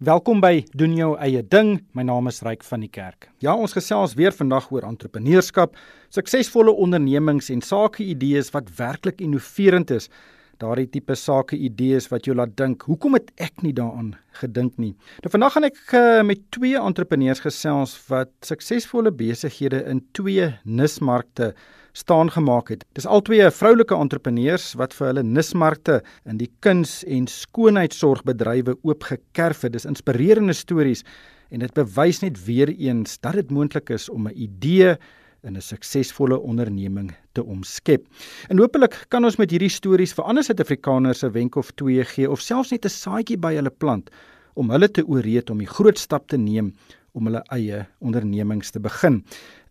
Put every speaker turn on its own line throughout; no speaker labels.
Welkom by doen jou eie ding. My naam is Ryk van die Kerk. Ja, ons gesels weer vandag oor entrepreneurskap, suksesvolle ondernemings en sakeidees wat werklik innoverend is. Daardie tipe sakeidees wat jou laat dink, hoekom het ek nie daaraan gedink nie. Nou vandag gaan ek uh, met twee entrepreneurs gesels wat suksesvolle besighede in twee nismarkte staan gemaak het. Dis albei vroulike entrepreneurs wat vir hulle nismarkte in die kuns- en skoonheidsorgbedrywe oopgekerf het. Dis inspirerende stories en dit bewys net weer eens dat dit moontlik is om 'n idee in 'n suksesvolle onderneming te omskep. En hopelik kan ons met hierdie stories vir ander Suid-Afrikaners 'n wenk of twee gee of selfs net 'n saadjie by hulle plant om hulle te ooreed om die groot stap te neem om hulle eie ondernemings te begin.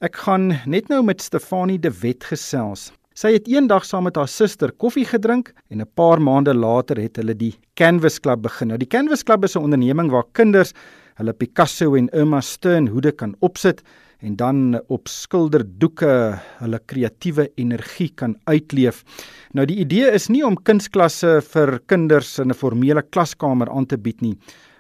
Ek gaan net nou met Stefanie De Wet gesels. Sy het eendag saam met haar suster koffie gedrink en 'n paar maande later het hulle die Canvas Club begin. Nou die Canvas Club is 'n onderneming waar kinders hulle Picasso en Irma Steen hoede kan opsit en dan op skilderdoeke hulle kreatiewe energie kan uitleef. Nou die idee is nie om kunsklasse vir kinders in 'n formele klaskamer aan te bied nie,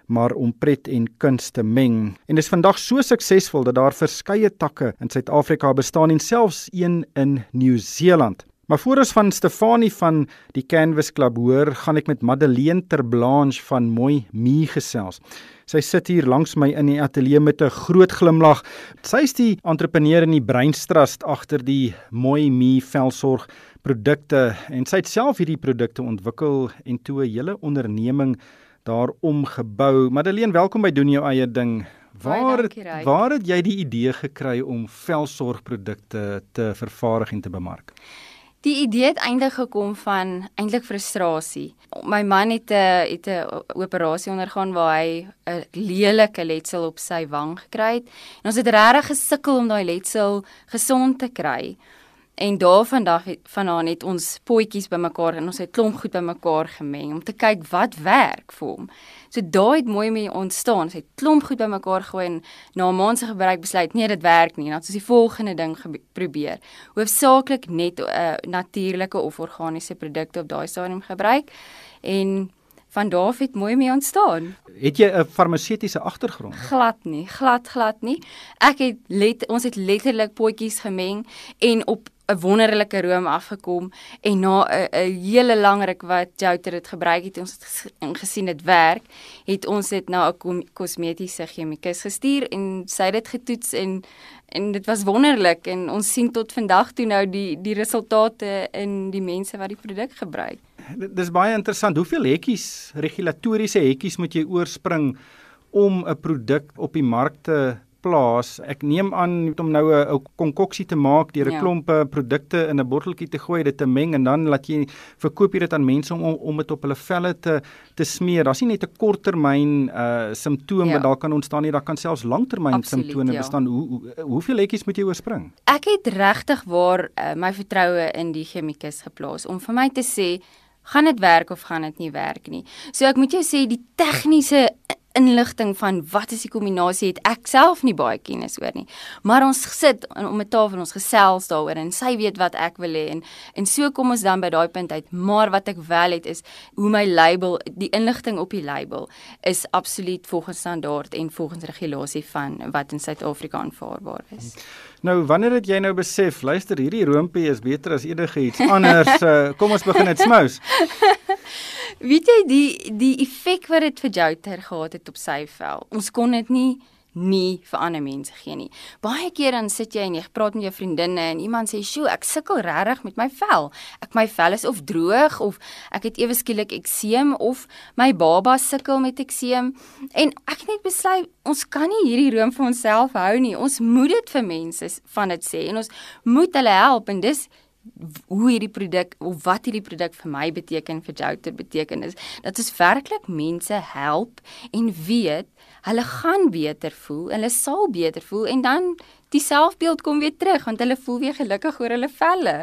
maar om pret en kuns te meng. En is vandag so suksesvol dat daar verskeie takke in Suid-Afrika bestaan en selfs een in Nieu-Seeland. Maar voor ons van Stefanie van die Canvas Club hoor, gaan ek met Madeleine Terblanche van Mooi Me gesels. Sy sit hier langs my in die ateljee met 'n groot glimlag. Sy is die entrepreneur in die breinstrast agter die Mooi Me velsorg produkte en sy het self hierdie produkte ontwikkel en toe 'n hele onderneming daarom gebou. Madeleine, welkom by doen jou eie ding. Waar dankie, waar het jy die idee gekry om velsorgprodukte te vervaardig en te bemark?
Die idee het eintlik gekom van eintlik frustrasie. My man het 'n het 'n operasie ondergaan waar hy 'n lelike letsel op sy wang gekry het. En ons het regtig gesukkel om daai letsel gesond te kry. En daarvandag vanaand het ons potjies bymekaar en ons het klomp goed bymekaar gemeng om te kyk wat werk vir hom. So daai het mooi mee ontstaan. Ons het klomp goed bymekaar gooi en na 'n maand se gebruik besluit nee, dit werk nie. Dan het ons die volgende ding probeer. Hoofsaaklik net 'n uh, natuurlike of organiese produkte op daai stadium gebruik en van daar af het mooi mee ontstaan.
Het jy 'n farmaseutiese agtergrond?
Glad nie, glad glad nie. Ek het let ons het letterlik potjies gemeng en op 'n wonderlike room afgekom en na 'n hele lang ruk wat Jouter dit gebruik het ons het gesien dit werk, het ons dit na 'n kosmetiese chemikus gestuur en sy het dit getoets en en dit was wonderlik en ons sien tot vandag toe nou die die resultate in die mense wat die produk gebruik.
Dis baie interessant. Hoeveel hekkies, regulatoriese hekkies moet jy oorspring om 'n produk op die mark te plaas. Ek neem aan om nou 'n konkoksie te maak deur 'n ja. klomp eh, produkte in 'n botteltjie te gooi, dit te meng en dan laat jy verkoop jy dit aan mense om om dit op hulle velle te te smeer. Daar's nie net 'n korttermyn uh simptoom ja. wat daar kan ontstaan nie, daar kan selfs langtermyn simptome ja. bestaan. Hoe, hoe hoeveel letjies moet jy oorspring?
Ek het regtig waar uh, my vertroue in die chemikus geplaas om vir my te sê gaan dit werk of gaan dit nie werk nie. So ek moet jou sê die tegniese inligting van wat is die kombinasie het ek self nie baie kennis oor nie. Maar ons sit om 'n tafel en ons gesels daaroor en sy weet wat ek wil hê en en so kom ons dan by daai punt uit. Maar wat ek wel het is hoe my label, die inligting op die label is absoluut volgens standaard en volgens regulasie van wat in Suid-Afrika aanvaarbaar is.
Nou wanneer het jy nou besef, luister, hierdie roompie is beter as enige iets anders. uh, kom ons begin dit smous.
Weet jy die die effek wat dit vir Jouter gehad het op sy vel. Ons kon dit nie nie vir ander mense gee nie. Baie keer dan sit jy en jy praat met jou vriendinne en iemand sê, "Sjoe, ek sukkel regtig met my vel. Ek my vel is of droog of ek het ewe skielik ekseem of my baba sukkel met ekseem." En ek het net besluit, ons kan nie hierdie room vir onsself hou nie. Ons moet dit vir mense van dit sê en ons moet hulle help en dis hoe hierdie produk of wat hierdie produk vir my beteken vir Jouter beteken is dat ons werklik mense help en weet hulle gaan beter voel, hulle sal beter voel en dan die selfbeeld kom weer terug want hulle voel weer gelukkig oor hulle velle.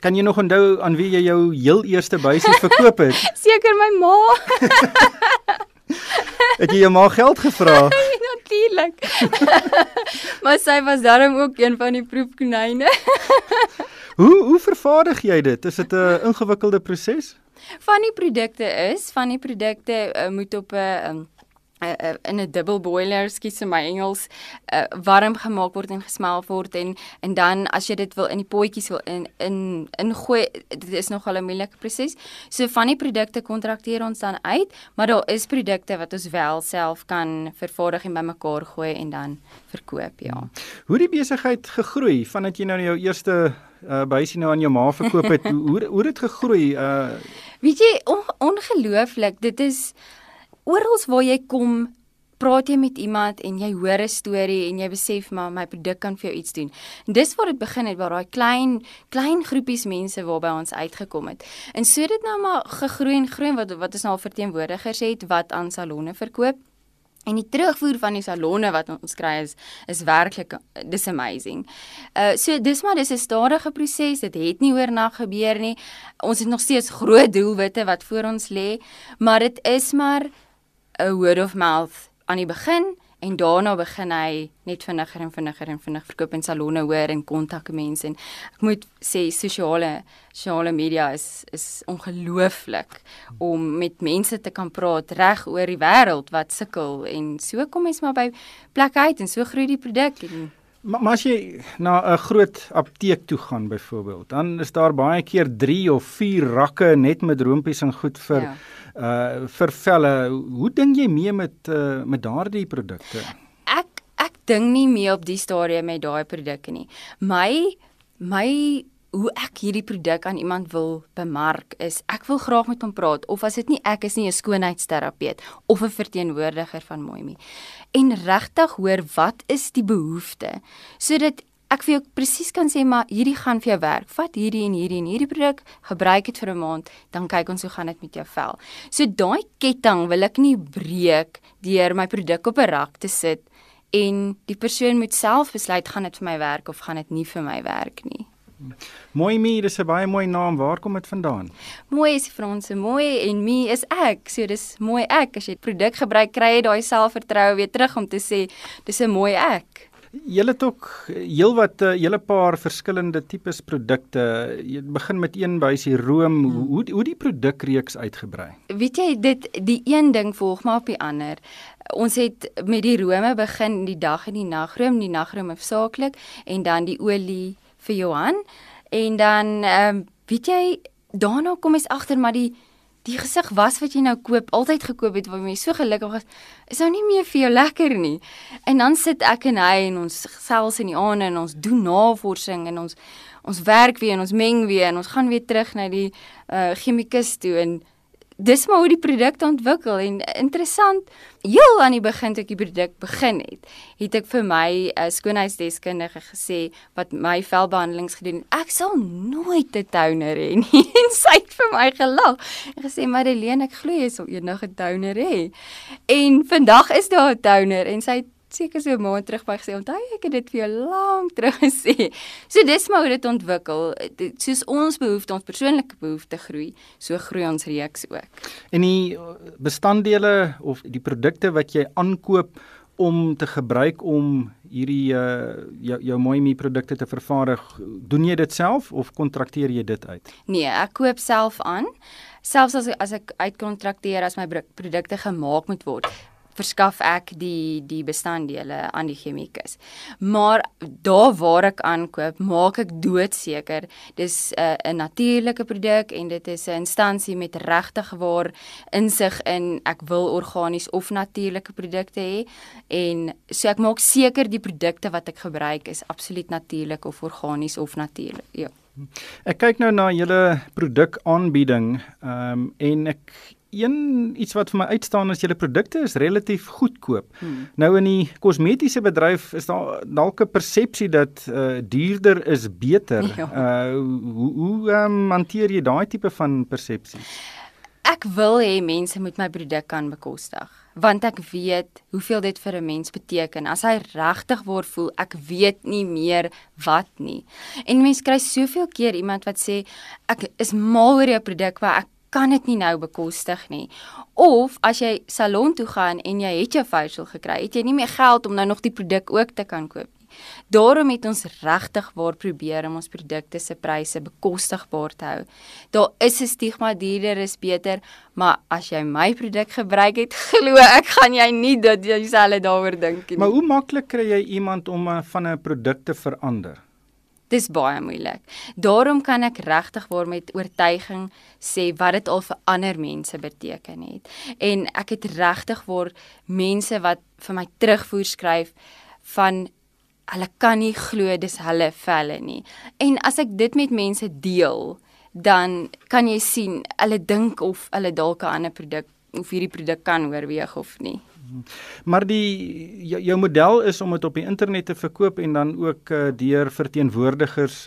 Kan jy nog onthou aan wie jy jou heel eerste buisies verkoop het?
Seker my ma.
het jy jou ma geld gevra?
Natuurlik. maar sy was daarom ook een van die proefkonyne.
Hoe hoe vervaardig jy dit? Is dit 'n ingewikkelde proses?
Van die produkte is, van die produkte uh, moet op 'n um, uh, uh, in 'n double boiler, se my Engels, uh, warm gemaak word en gesmelk word en en dan as jy dit wil in die potjies wil in in ingooi, dit is nogal 'n moeilike proses. So van die produkte kontrakteer ons dan uit, maar daar is produkte wat ons wel self kan vervaardig en bymekaar gooi en dan verkoop, ja.
Hoe die besigheid gegroei vandat jy nou jou eerste uh, bysie nou aan jou ma verkoop het, hoe hoe het dit gegroei? Uh
Weet jy, on, ongelooflik, dit is oral waar jy kom, praat jy met iemand en jy hoor 'n storie en jy besef maar my produk kan vir jou iets doen. En dis waar dit begin het waar daai klein klein groepies mense waarby ons uitgekom het. En so dit nou maar gegroei en groei wat wat ons nou al verteenwoordigers het wat aan salonne verkoop. En die terugvoer van die salonne wat ons kry is is werklik dis amazing. Uh so dis maar dis 'n stadige proses. Dit het nie oornag gebeur nie. Ons het nog steeds groot doelwitte wat voor ons lê, maar dit is maar 'n word of mouth aan die begin en daarna begin hy net vinniger en vinniger en vinnig verkoop in salonne hoor en kontak mense en ek moet sê sosiale sosiale media is is ongelooflik om met mense te kan praat reg oor die wêreld wat sukkel en so kom mens maar by plek uit en so groei die produk. En
Maar, maar as jy na 'n groot apteek toe gaan byvoorbeeld, dan is daar baie keer 3 of 4 rakke net met roompies en goed vir ja uh vir velle. Hoe dink jy mee met uh met daardie produkte?
Ek ek dink nie mee op die stadium met daai produkte nie. My my hoe ek hierdie produk aan iemand wil bemark is ek wil graag met hom praat of as dit nie ek is nie 'n skoonheidsterapeut of 'n verteenwoordiger van Moimi en regtig hoor wat is die behoefte sodat ek vir jou presies kan sê maar hierdie gaan vir jou werk. Vat hierdie en hierdie en hierdie produk, gebruik dit vir 'n maand, dan kyk ons hoe gaan dit met jou vel. So daai ketting wil ek nie breek deur my produk op 'n rak te sit en die persoon moet self besluit gaan dit vir my werk of gaan dit nie vir my werk nie.
Mooi me, dis 'n baie mooi naam. Waar kom dit vandaan?
Mooi is Franse, mooi en me is ek. So dis mooi ek. As jy produk gebruik, kry jy daai selfvertroue weer terug om te sê dis 'n mooi ek.
Julle het ook heelwat 'n uh, hele paar verskillende tipes produkte. Jy begin met een by die room. Hmm. Hoe hoe die produkreeks uitgebrei?
Weet jy dit die een ding volg maar op die ander. Ons het met die rome begin die dag en die nagroom, die nagroom hoofsaaklik en dan die olie vir Johan en dan ehm um, weet jy daarna kom ons agter maar die die gesig was wat jy nou koop, altyd gekoop het waar jy so gelukkig was, is nou nie meer vir jou lekker nie. En dan sit ek en hy en ons gesels in die aande en ons doen navorsing en ons ons werk weer en ons meng weer en ons gaan weer terug na die uh chemikus toe en dis maar hoe die produk ontwikkel en interessant heel aan die begin toe ek die produk begin het het ek vir my 'n uh, skoonheidsdeskundige gesê wat my velbehandelings gedoen ek sal nooit 'n toner hê nie. En sy het vir my gelag en gesê Madeleine ek glo jy sal eendag 'n toner hê. En vandag is daar 'n toner en sy het seker so 'n maand terug by gesê onthou ek het dit vir jou lank terug gesê. So dis maar hoe dit ontwikkel. Soos ons behoefte, ons persoonlike behoefte groei, so groei ons reeks ook.
En die bestanddele of die produkte wat jy aankoop om te gebruik om hierdie uh, jou jou mooi mee produkte te vervaardig, doen jy dit self of kontrakteer jy dit uit?
Nee, ek koop self aan. Selfs as as ek uitkontrakteer as my produkte gemaak moet word, verskaf ek die die bestanddele aan die chemikus. Maar daar waar ek aankoop, maak ek doodseker dis 'n uh, natuurlike produk en dit is 'n instansie met regtig waar insig in ek wil organies of natuurlike produkte hê en so ek maak seker die produkte wat ek gebruik is absoluut natuurlik of organies of natuurlik. Ja.
Ek kyk nou na julle produkaanbieding ehm um, en ek een iets wat vir my uitstaan is julle produkte is relatief goedkoop. Hmm. Nou in die kosmetiese bedryf is daar dalk 'n persepsie dat uh duurder is beter. Ja. Uh hoe hoe um, hanteer jy daai tipe van persepsie?
Ek wil hê mense moet my produk kan bekostig want ek weet hoeveel dit vir 'n mens beteken as hy regtig word voel ek weet nie meer wat nie. En mense kry soveel keer iemand wat sê ek is mal oor jou produk maar ek kan dit nie nou bekostig nie. Of as jy salon toe gaan en jy het jou facial gekry, het jy nie meer geld om nou nog die produk ook te kan koop nie. Daarom het ons regtig waar probeer om ons produkte se pryse bekostigbaar te hou. Daar is 'n stigma duurder is beter, maar as jy my produk gebruik het, glo ek gaan jy nie dat jy selfe daaroor dink nie.
Maar hoe maklik kry jy iemand om uh, van 'n produk te verander?
Dis baie moeilik. Daarom kan ek regtig waar met oortuiging sê wat dit al vir ander mense beteken het. En ek het regtig waar mense wat vir my terugvoer skryf van hulle kan nie glo dis hulle velle nie. En as ek dit met mense deel, dan kan jy sien hulle dink of hulle dalk 'n ander produk of hierdie produk kan oorweeg of nie.
Maar die jou, jou model is om dit op die internet te verkoop en dan ook uh, deur verteenwoordigers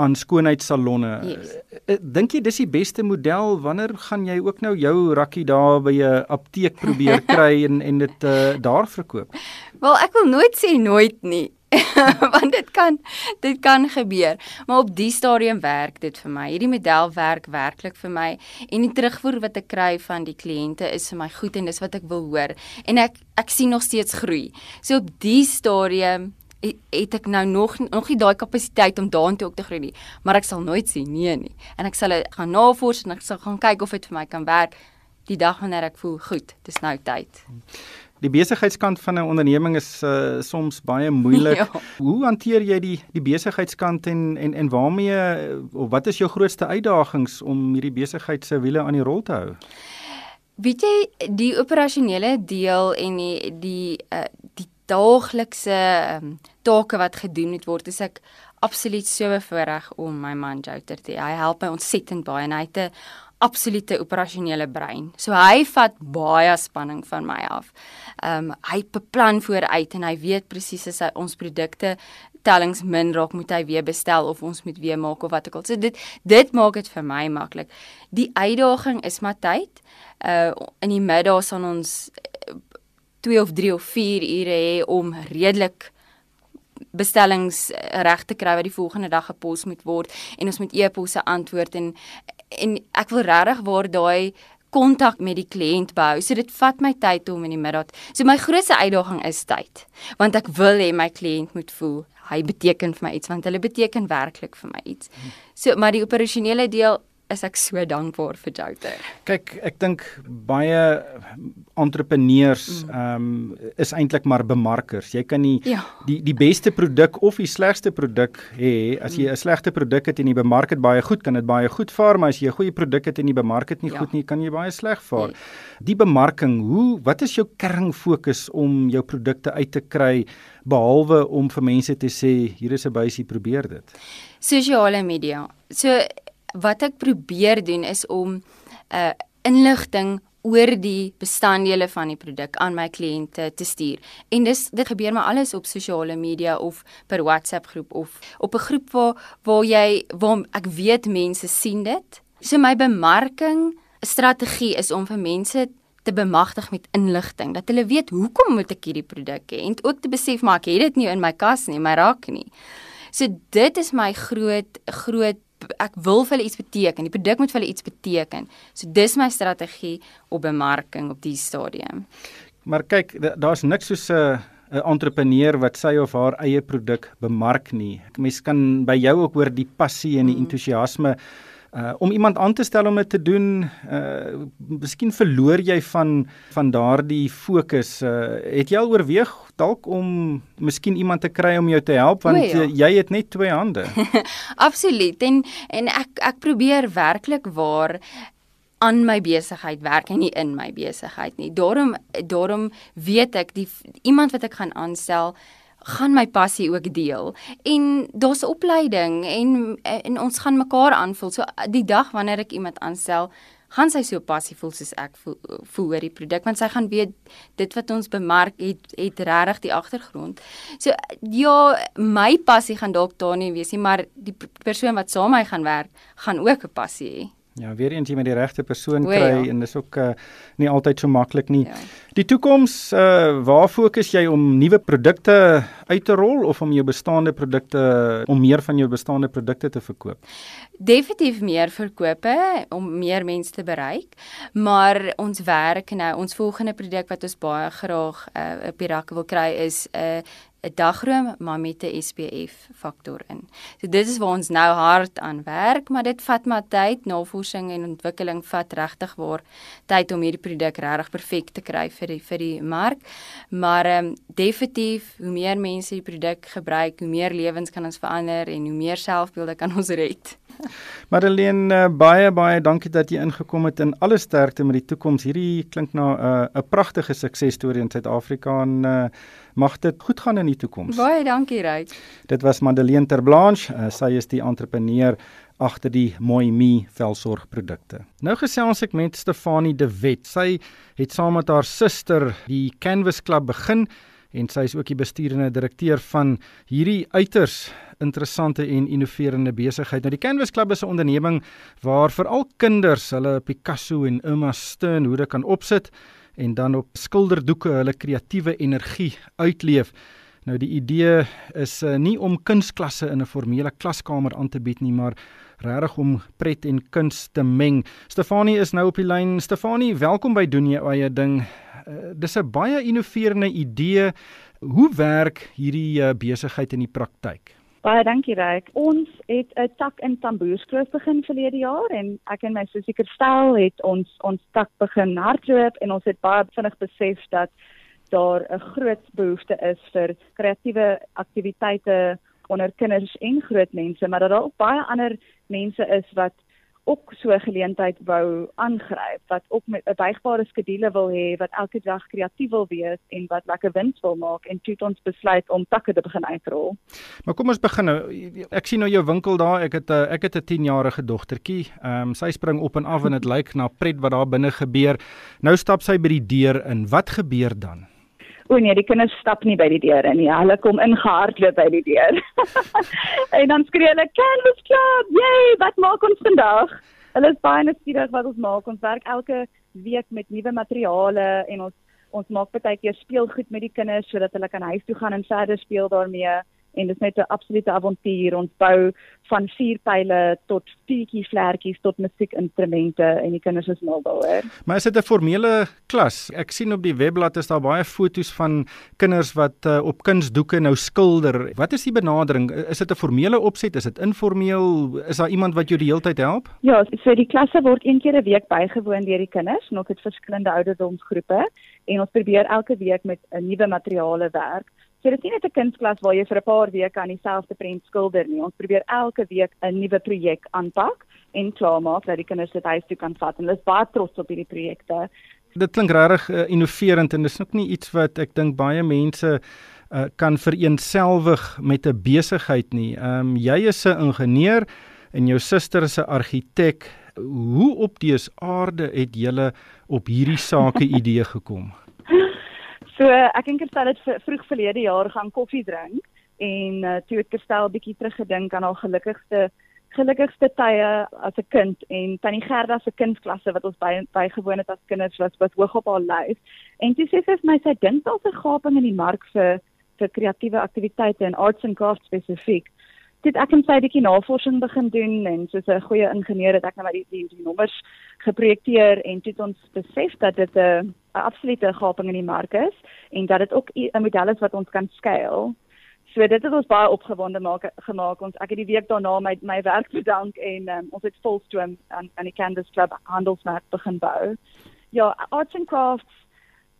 aan skoonheidssalonne.
Yes.
Uh, Dink jy dis die beste model? Wanneer gaan jy ook nou jou rakkie daar by 'n apteek probeer kry en en dit uh, daar verkoop?
Wel, ek wil nooit sê nooit nie. want dit kan dit kan gebeur. Maar op die stadium werk dit vir my. Hierdie model werk werklik vir my. En die terugvoer wat ek kry van die kliënte is vir my goed en dis wat ek wil hoor. En ek ek sien nog steeds groei. So op die stadium het ek nou nog nog nie daai kapasiteit om daartoe ook te groei nie. Maar ek sal nooit sê nee nie. En ek sal gaan navors en ek sal gaan kyk of dit vir my kan werk. Die dag wanneer ek voel goed dis nou tyd
Die besigheidskant van 'n onderneming is uh, soms baie moeilik. Ja. Hoe hanteer jy die die besigheidskant en en en waarmee of wat is jou grootste uitdagings om hierdie besigheid se wiele aan die rol te hou?
Weet jy die operasionele deel en die die uh, die daaglikse um, take wat gedoen moet word, is ek absoluut so bevoorreg om my man Jouter te. Hy help my ontsettend baie en hy het 'n absolute operasionele brein. So hy vat baie spanning van my af. Ehm um, hy beplan vooruit en hy weet presies as hy ons produkte tellings min raak, moet hy weer bestel of ons moet weer maak of wat ook al. So dit dit maak dit vir my maklik. Die uitdaging is maar tyd. Uh in die middag sal ons 2 uh, of 3 of 4 ure hê om redelik bestellings reg te kry wat die volgende dag gepos moet word en ons moet e-posse antwoord en en ek wil regtig waar daai kontak met die kliënt behou. So dit vat my tyd om in die middag. So my grootste uitdaging is tyd. Want ek wil hê my kliënt moet voel hy beteken vir my iets want hulle beteken werklik vir my iets. So maar die operasionele deel is ek so dankbaar vir Jouter.
Kyk, ek dink baie entrepreneurs mm. ehm um, is eintlik maar bemarkers. Jy kan nie ja. die die beste produk of die slegste produk hê as jy 'n mm. slegte produk het en jy bemark dit baie goed, kan dit baie goed vaar, maar as jy 'n goeie produk het en jy bemark dit nie ja. goed nie, kan jy baie sleg vaar. Nee. Die bemarking, hoe wat is jou kernfokus om jou produkte uit te kry behalwe om vir mense te sê hier is 'n buisie, probeer dit?
Sosiale media. So wat ek probeer doen is om 'n uh, inligting oor die bestanddele van die produk aan my kliënte te stuur. En dis dit gebeur maar alles op sosiale media of per WhatsApp groep of op 'n groep waar waar jy waar ek weet mense sien dit. So my bemarking strategie is om vir mense te bemagtig met inligting dat hulle weet hoekom moet ek hierdie produk hê en ook te besef maar ek het dit nie in my kas nie, my raak nie. So dit is my groot groot ek wil vir hulle iets beteken. Die produk moet vir hulle iets beteken. So dis my strategie op bemarking op die stadium.
Maar kyk, daar's niks soos 'n 'n entrepreneur wat sy of haar eie produk bemark nie. Mense kan by jou ook hoor die passie en die mm. Uh om iemand aan te stel om dit te doen uh miskien verloor jy van van daardie fokus uh het jy al oorweeg dalk om miskien iemand te kry om jou te help? Want Goeie, ja. jy het net twee hande.
Absoluut. En en ek ek probeer werklik waar aan my besigheid werk en nie in my besigheid nie. Daarom daarom weet ek die iemand wat ek gaan aanstel gaan my passie ook deel. En daar's opleiding en en ons gaan mekaar aanvul. So die dag wanneer ek iemand aanstel, gaan sy so passievol soos ek voel, voel oor die produk want sy gaan weet dit wat ons bemark het het regtig die agtergrond. So ja, my passie gaan dalk daar nie wees nie, maar die persoon wat saam met my gaan werk, gaan ook 'n passie hê.
Ja, weer eens jy met die regte persoon kry ja. en dis ook uh, nie altyd so maklik nie. Ja. Die toekoms, uh, waar fokus jy om nuwe produkte uit te rol of om jou bestaande produkte om meer van jou bestaande produkte te verkoop?
Definitief meer verkope om meer mense te bereik, maar ons werk nou, ons volgende produk wat ons baie graag uh, op die rakke wil kry is 'n uh, 'n dagroom maar met 'n SPF faktor in. So dit is waar ons nou hard aan werk, maar dit vat maar tyd. Navorsing en ontwikkeling vat regtig waar tyd om hierdie produk regtig perfek te kry vir die vir die mark. Maar ehm um, definitief, hoe meer mense die produk gebruik, hoe meer lewens kan ons verander en hoe meer selfbeelde kan ons red.
Madeleine, uh, baie baie dankie dat jy ingekom het en alle sterkte met die toekoms. Hierdie klink na eh, 'n uh, pragtige suksesstorie in Suid-Afrika en uh, mag dit goed gaan in die toekoms.
Baie dankie, Ryk.
Dit was Madeleine Terblanche. Uh, sy is die entrepreneur agter die Mooi Me velsorgprodukte. Nou gesels ek met Stefanie De Wet. Sy het saam met haar suster die Canvas Club begin en sy is ook die bestuurende direkteur van hierdie uiters interessante en innoverende besigheid. Nou die Canvas Club is 'n onderneming waar veral kinders hulle Picasso en Emma Stern hoede kan opsit en dan op skilderdoeke hulle kreatiewe energie uitleef. Nou die idee is uh, nie om kunsklasse in 'n formele klaskamer aan te bied nie, maar regtig om pret en kuns te meng. Stefanie is nou op die lyn. Stefanie, welkom by doen jou eie ding. Uh, dis 'n baie innoverende idee. Hoe werk hierdie uh, besigheid in die praktyk?
Baie dankie Ryk. Ons het 'n tak in Tamboerskloof begin verlede jaar en ek en my sussie Kerstel het ons ons tak begin hardloop en ons het baie vinnig besef dat daar 'n groot behoefte is vir kreatiewe aktiwiteite onder kinders en groot mense, maar dat daar ook baie ander mense is wat ook so 'n geleentheid wou aangryp wat ook met 'n buigbare skedule wil hê wat elke dag kreatief wil wees en wat lekker wins wil maak en toe het ons besluit om takke te begin uitrol.
Maar kom ons begin nou. Ek sien nou jou winkel daar. Ek het 'n ek het 'n 10-jarige dogtertjie. Ehm um, sy spring op en af en dit lyk na pret wat daar binne gebeur. Nou stap sy by die deur in. Wat gebeur dan?
O nee, die kinders stap nie by die deur in nie. Hulle kom ingehardloop by die deur. en dan skree hulle Canvas Club. Yay, wat maak ons vandag? Hulle is baie nuuskierig wat ons maak. Ons werk elke week met nuwe materiale en ons ons maak baie keer speelgoed met die kinders sodat hulle kan huis toe gaan en verder speel daarmee en dit is net 'n absolute avontuur. Ons bou van vuurpyle tot vuurtjie vlekkies tot musiekinstrumente en die kinders is mal daaroor.
Maar is dit 'n formele klas? Ek sien op die webblad is daar baie foto's van kinders wat uh, op kunsdoeke nou skilder. Wat is die benadering? Is dit 'n formele opset? Is dit informeel? Is daar iemand wat jou die hele tyd help?
Ja, so die klasse word een keer 'n week bygewoon deur die kinders, nog het verskillende ouderdomsgroepe en ons probeer elke week met 'n nuwe materiale werk. So dit is nie net 'n kunsklas waar jy vir 'n paar weke aan dieselfde prent skilder nie. Ons probeer elke week 'n nuwe projek aanpak en klaarmaak dat die kinders dit huis toe kan vat en hulle is baie trots op hierdie projekte.
Dit klink regtig uh, innoverend en dis ook nie iets wat ek dink baie mense uh, kan vereenselwig met 'n besigheid nie. Ehm um, jy is 'n ingenieur en jou suster is 'n argitek. Hoe op dese aarde het julle op hierdie sake idee gekom?
So ek en Kerstel het vroeg verlede jaar gaan koffie drink en uh, toe het Kerstel bietjie teruggedink aan haar gelukkigste gelukkigste tye as 'n kind en tannie Gerda se kindsklasse wat ons by bygewoon het as kinders was wat hoog op haar lys. En toe sê sy vir my sy dink daar's 'n gaping in die mark vir vir kreatiewe aktiwiteite en arts and crafts spesifiek. Dit ek het 'n bietjie navorsing begin doen en soos 'n goeie ingenieur het ek nou maar die, die, die nommers geprojekteer en toe het ons besef dat dit 'n 'n absolute gaping in die mark is en dat dit ook 'n model is wat ons kan skaal. So dit het ons baie opgewonde maak gemaak. Ons ek het die week daarna my my werk bedank en um, ons het volstroom aan aan die Canvas Club handelsmerk begin bou. Ja, arts and crafts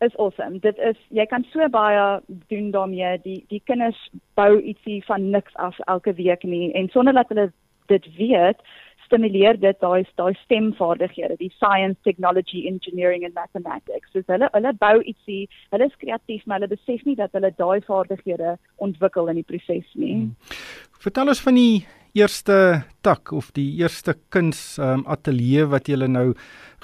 is awesome. Dit is jy kan so baie doen daarmee. Die die kinders bou ietsie van niks af elke week nie en sonder dat hulle dit weet, stimuleer dit daai daai stemvaardighede, die science, technology, engineering and mathematics. So hulle hulle bou ietsie, hulle is kreatief, maar hulle besef nie dat hulle daai vaardighede ontwikkel in die proses nie. Hmm.
Vertel ons van die eerste tak of die eerste kuns um, ateljee wat jy nou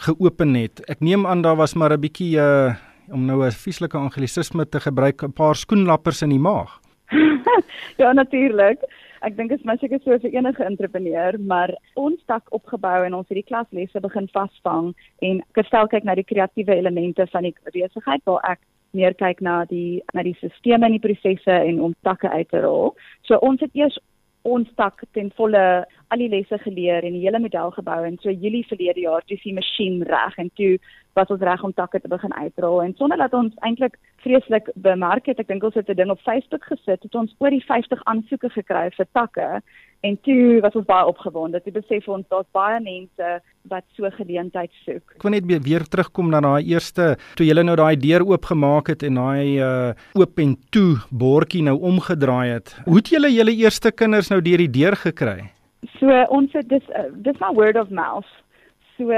geopen het. Ek neem aan daar was maar 'n bietjie uh om nou 'n vieslike anglisisme te gebruik, 'n paar skoenlappers in die maag.
ja, natuurlik ek dink dit is maar seker so vir enige entrepreneur, maar ons dak opgebou en ons het die klaslesse begin vasvang en gestel kyk na die kreatiewe elemente van die besigheid waar ek meer kyk na die na die stelsels en die prosesse en om takke uit te rol. So ons het eers ons tak ten volle al die lesse geleer en die hele model gebou en so Julie verlede jaar toe die masjien reg en toe was ons reg om takke te begin uitrol en sonder dat ons eintlik vreeslik bemerk het. Ek dink ons het 'n ding op Facebook gesit, het ons oor die 50 aansoeke gekry vir takke en toe was ons baie opgewonde. Toe besef ons daar's baie mense wat so geleentheid soek.
Ek wil net weer terugkom na daai eerste toe jy nou daai deur oopgemaak het en daai uh oop en toe bordjie nou omgedraai het. Hoe het julle julle eerste kinders nou deur die deur gekry?
So ons het dis uh, dis maar word of mouth. So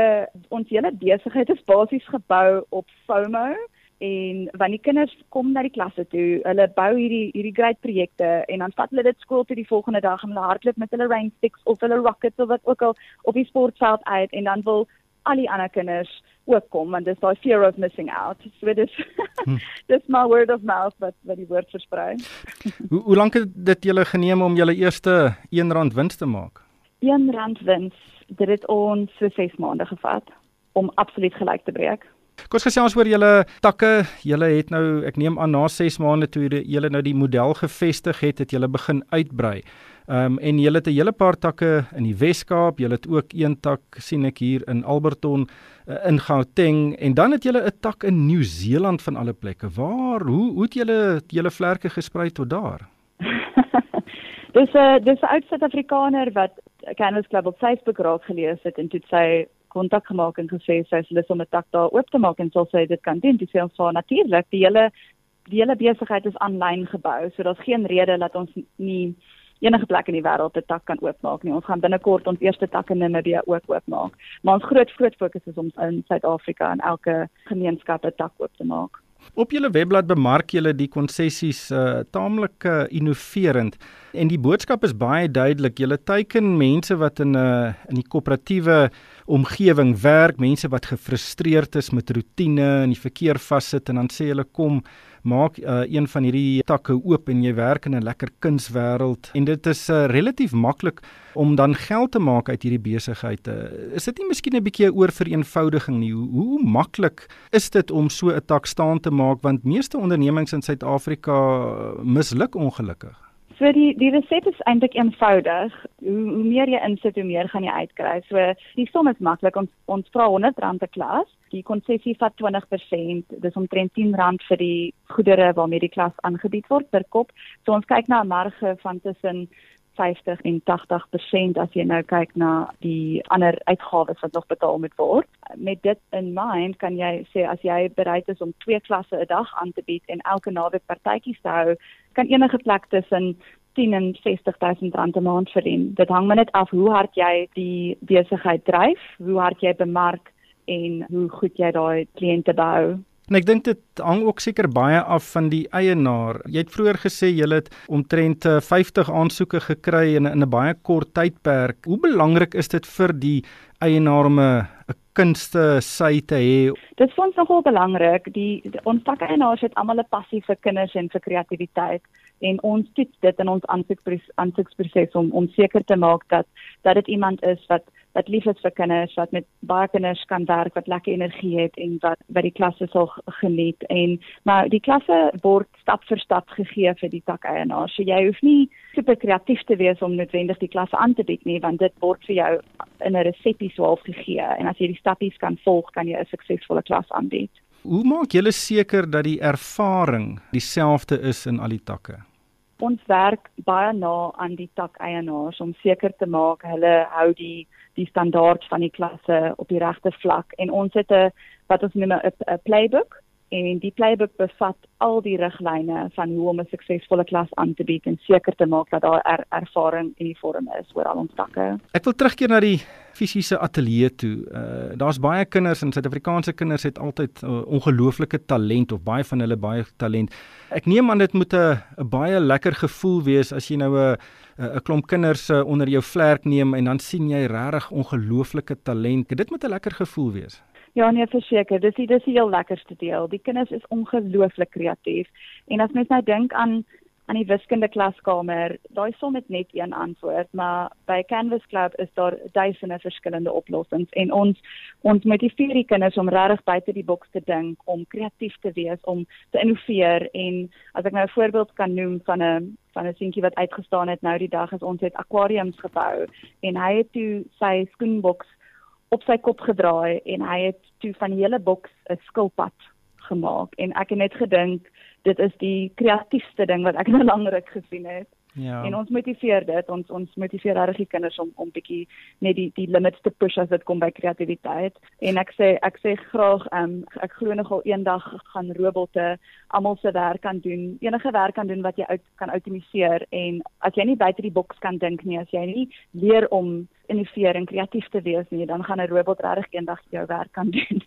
ons hele besigheid is basies gebou op FOMO en wanneer kinders kom na die klasse toe, hulle bou hierdie hierdie great projekte en dan vat hulle dit skool toe die volgende dag en hulle hardloop met hulle rain sticks of hulle rockets of wat ook al op die sportveld uit en dan wil al die ander kinders ook kom want dis daai fear of missing out. So dis hm. dis my word of mouth wat wat die woord versprei.
hoe hoe lank het dit julle geneem om julle eerste R1 wins te maak?
R1 wins. Dit het ons so 6 maande gevat om absoluut gelyk te breek.
Kom ons gesels oor julle takke. Julle het nou, ek neem aan na 6 maande toe julle nou die model gevestig het, het julle begin uitbrei. Ehm um, en julle het 'n hele paar takke in die Wes-Kaap. Julle het ook een tak sien ek hier in Alberton uh, in Gauteng en dan het julle 'n tak in Nieu-Seeland van alle plekke. Waar hoe hoe het julle julle vlerke gesprei tot daar?
dis 'n dis 'n oud Suid-Afrikaner wat Canvas Club op Facebook raak gelees het en toe sy kontak gemaak en gesê sy is lus om 'n tak daar oop te maak en sal sy dit kan doen. Dis ons vir natuurlik, die hele die hele besigheid is aanlyn gebou, so daar's geen rede dat ons nie enige plek in die wêreld 'n tak kan oopmaak nie. Ons gaan binnekort ons eerste tak in Namibië ook oopmaak. Maar ons groot groot fokus is om in Suid-Afrika en elke gemeenskap 'n tak oop te maak.
Op julle webblad bemark julle die konsessies uh taamlik uh, innoverend en die boodskap is baie duidelik. Julle teiken mense wat in 'n uh, in die koöperatiewe omgewing werk, mense wat gefrustreerd is met rotine en die verkeer vassit en dan sê hulle kom maak uh, een van hierdie takke oop en jy werk in 'n lekker kunswêreld en dit is uh, relatief maklik om dan geld te maak uit hierdie besigheid. Uh, is dit nie miskien 'n bietjie 'n oorvereenvoudiging nie? Hoe, hoe maklik is dit om so 'n tak staan te maak want meeste ondernemings in Suid-Afrika misluk ongelukkig?
So die die resep is eintlik eenvoudig. Hoe, hoe meer jy insit, hoe meer gaan jy uitkry. So die som is maklik. Ons ons vra R100 per klas. Die konsessie vat 20%. Dis omtrent R10 vir die goedere waarmee die klas aangebied word per kop. So ons kyk na 'n marge van tussen 50 en 80% as jy nou kyk na die ander uitgawes wat nog betaal moet word. Met dit in mind kan jy sê as jy bereid is om twee klasse 'n dag aan te bied en elke naweek partytjies te hou, kan enige plek tussen 10 en 60000 rand 'n maand verdien. Dit hang maar net af hoe hard jy die besigheid dryf, hoe hard jy bemark en hoe goed jy daai kliënte behou.
En ek dink dit hang ook seker baie af van die eienaar. Jy het vroeër gesê jy het omtrent 50 eh, aansoeke gekry in in 'n baie kort tydperk. Hoe belangrik is dit vir die eienaar om 'n kunste sy te hê?
Dit is ons nogal belangrik. Die, die ons takeienaars het almal 'n passie vir kinders en vir kreatiwiteit en ons toets dit in ons aansoekproses om om seker te maak dat dat dit iemand is wat wat lief is vir kinders, wat met baie kinders kan werk, wat lekker energie het en wat by die klasse sal geniet en maar die klasse word stap vir stap gegee vir die takeienaars. So jy hoef nie super kreatief te wees om noodwendig die klasse aan te bied nie, want dit word vir jou in 'n resepie swaalf gegee en as jy die stappies kan volg, kan jy 'n suksesvolle klas aanbied.
Hoe maak julle seker dat die ervaring dieselfde is in al die takke?
Ons werk baie na aan die takeienaars om seker te maak hulle hou die die standaard van die klasse op die regte vlak. En ons het 'n wat ons noem 'n playbook en die playbook bevat al die riglyne van hoe om 'n suksesvolle klas aan te bied en seker te maak dat daar er, ervaring uniform is oor al ons takke.
Ek wil terugkeer na die fisiese ateljee toe. Uh daar's baie kinders en Suid-Afrikaanse kinders het altyd uh, ongelooflike talent of baie van hulle baie talent. Ek neem aan dit moet 'n baie lekker gevoel wees as jy nou 'n 'n klomp kinders uh, onder jou vlerk neem en dan sien jy regtig ongelooflike talent. Dit moet 'n lekker gevoel wees.
Ja, nee, verseker, dis die dis die heel lekkerste deel. Die kinders is ongelooflik kreatief. En as mens nou dink aan aan die wiskunde klaskamer, daai som het net een antwoord, maar by Canvas Club is daar duisende verskillende oplossings en ons ons motiveer die kinders om regtig buite die boks te dink, om kreatief te wees, om te innoveer en as ek nou 'n voorbeeld kan noem van 'n van 'n seentjie wat uitgestaan het nou die dag is ons het aquariums gebou en hy het toe sy skoenboks op sy kop gedraai en hy het toe van die hele boks 'n skilpad gemaak en ek het net gedink dit is die kreatiefste ding wat ek nou lankryk gesien het. Ja. En ons motiveer dit, ons ons motiveer regtig die kinders om om bietjie net die die limits te push as dit kom by kreatiwiteit. En ek sê ek sê graag um, ek glo nogal eendag gaan robotte almal se werk kan doen. Enige werk kan doen wat jy uit kan outomatiseer en as jy nie buite die boks kan dink nie, as jy nie leer om innoveer en kreatief te wees nie, dan gaan 'n robot regtig eendag jou werk kan doen.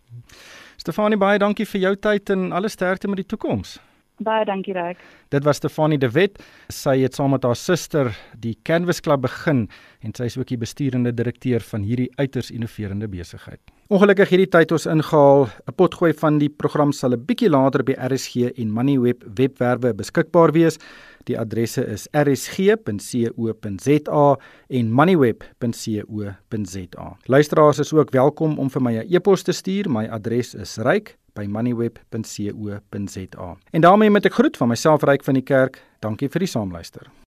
Stefanie baie dankie vir jou tyd en alle sterkte met die toekoms.
Baie dankie Rek.
Dit was Stefanie De Wet. Sy het saam met haar suster die Canvas Club begin en sy is ook die besturende direkteur van hierdie uiters innoverende besigheid. Ongelukkig hierdie tyd ons ingehaal. 'n Potgooi van die program sal 'n bietjie later by RSG en Moneyweb webwerwe beskikbaar wees. Die adresse is rsg.co.za en moneyweb.co.za. Luisteraars is ook welkom om vir my 'n e-pos te stuur. My adres is ryk by moneyweb.co.za. En daarmee met ek groet van myself ryk van die kerk. Dankie vir die saamluister.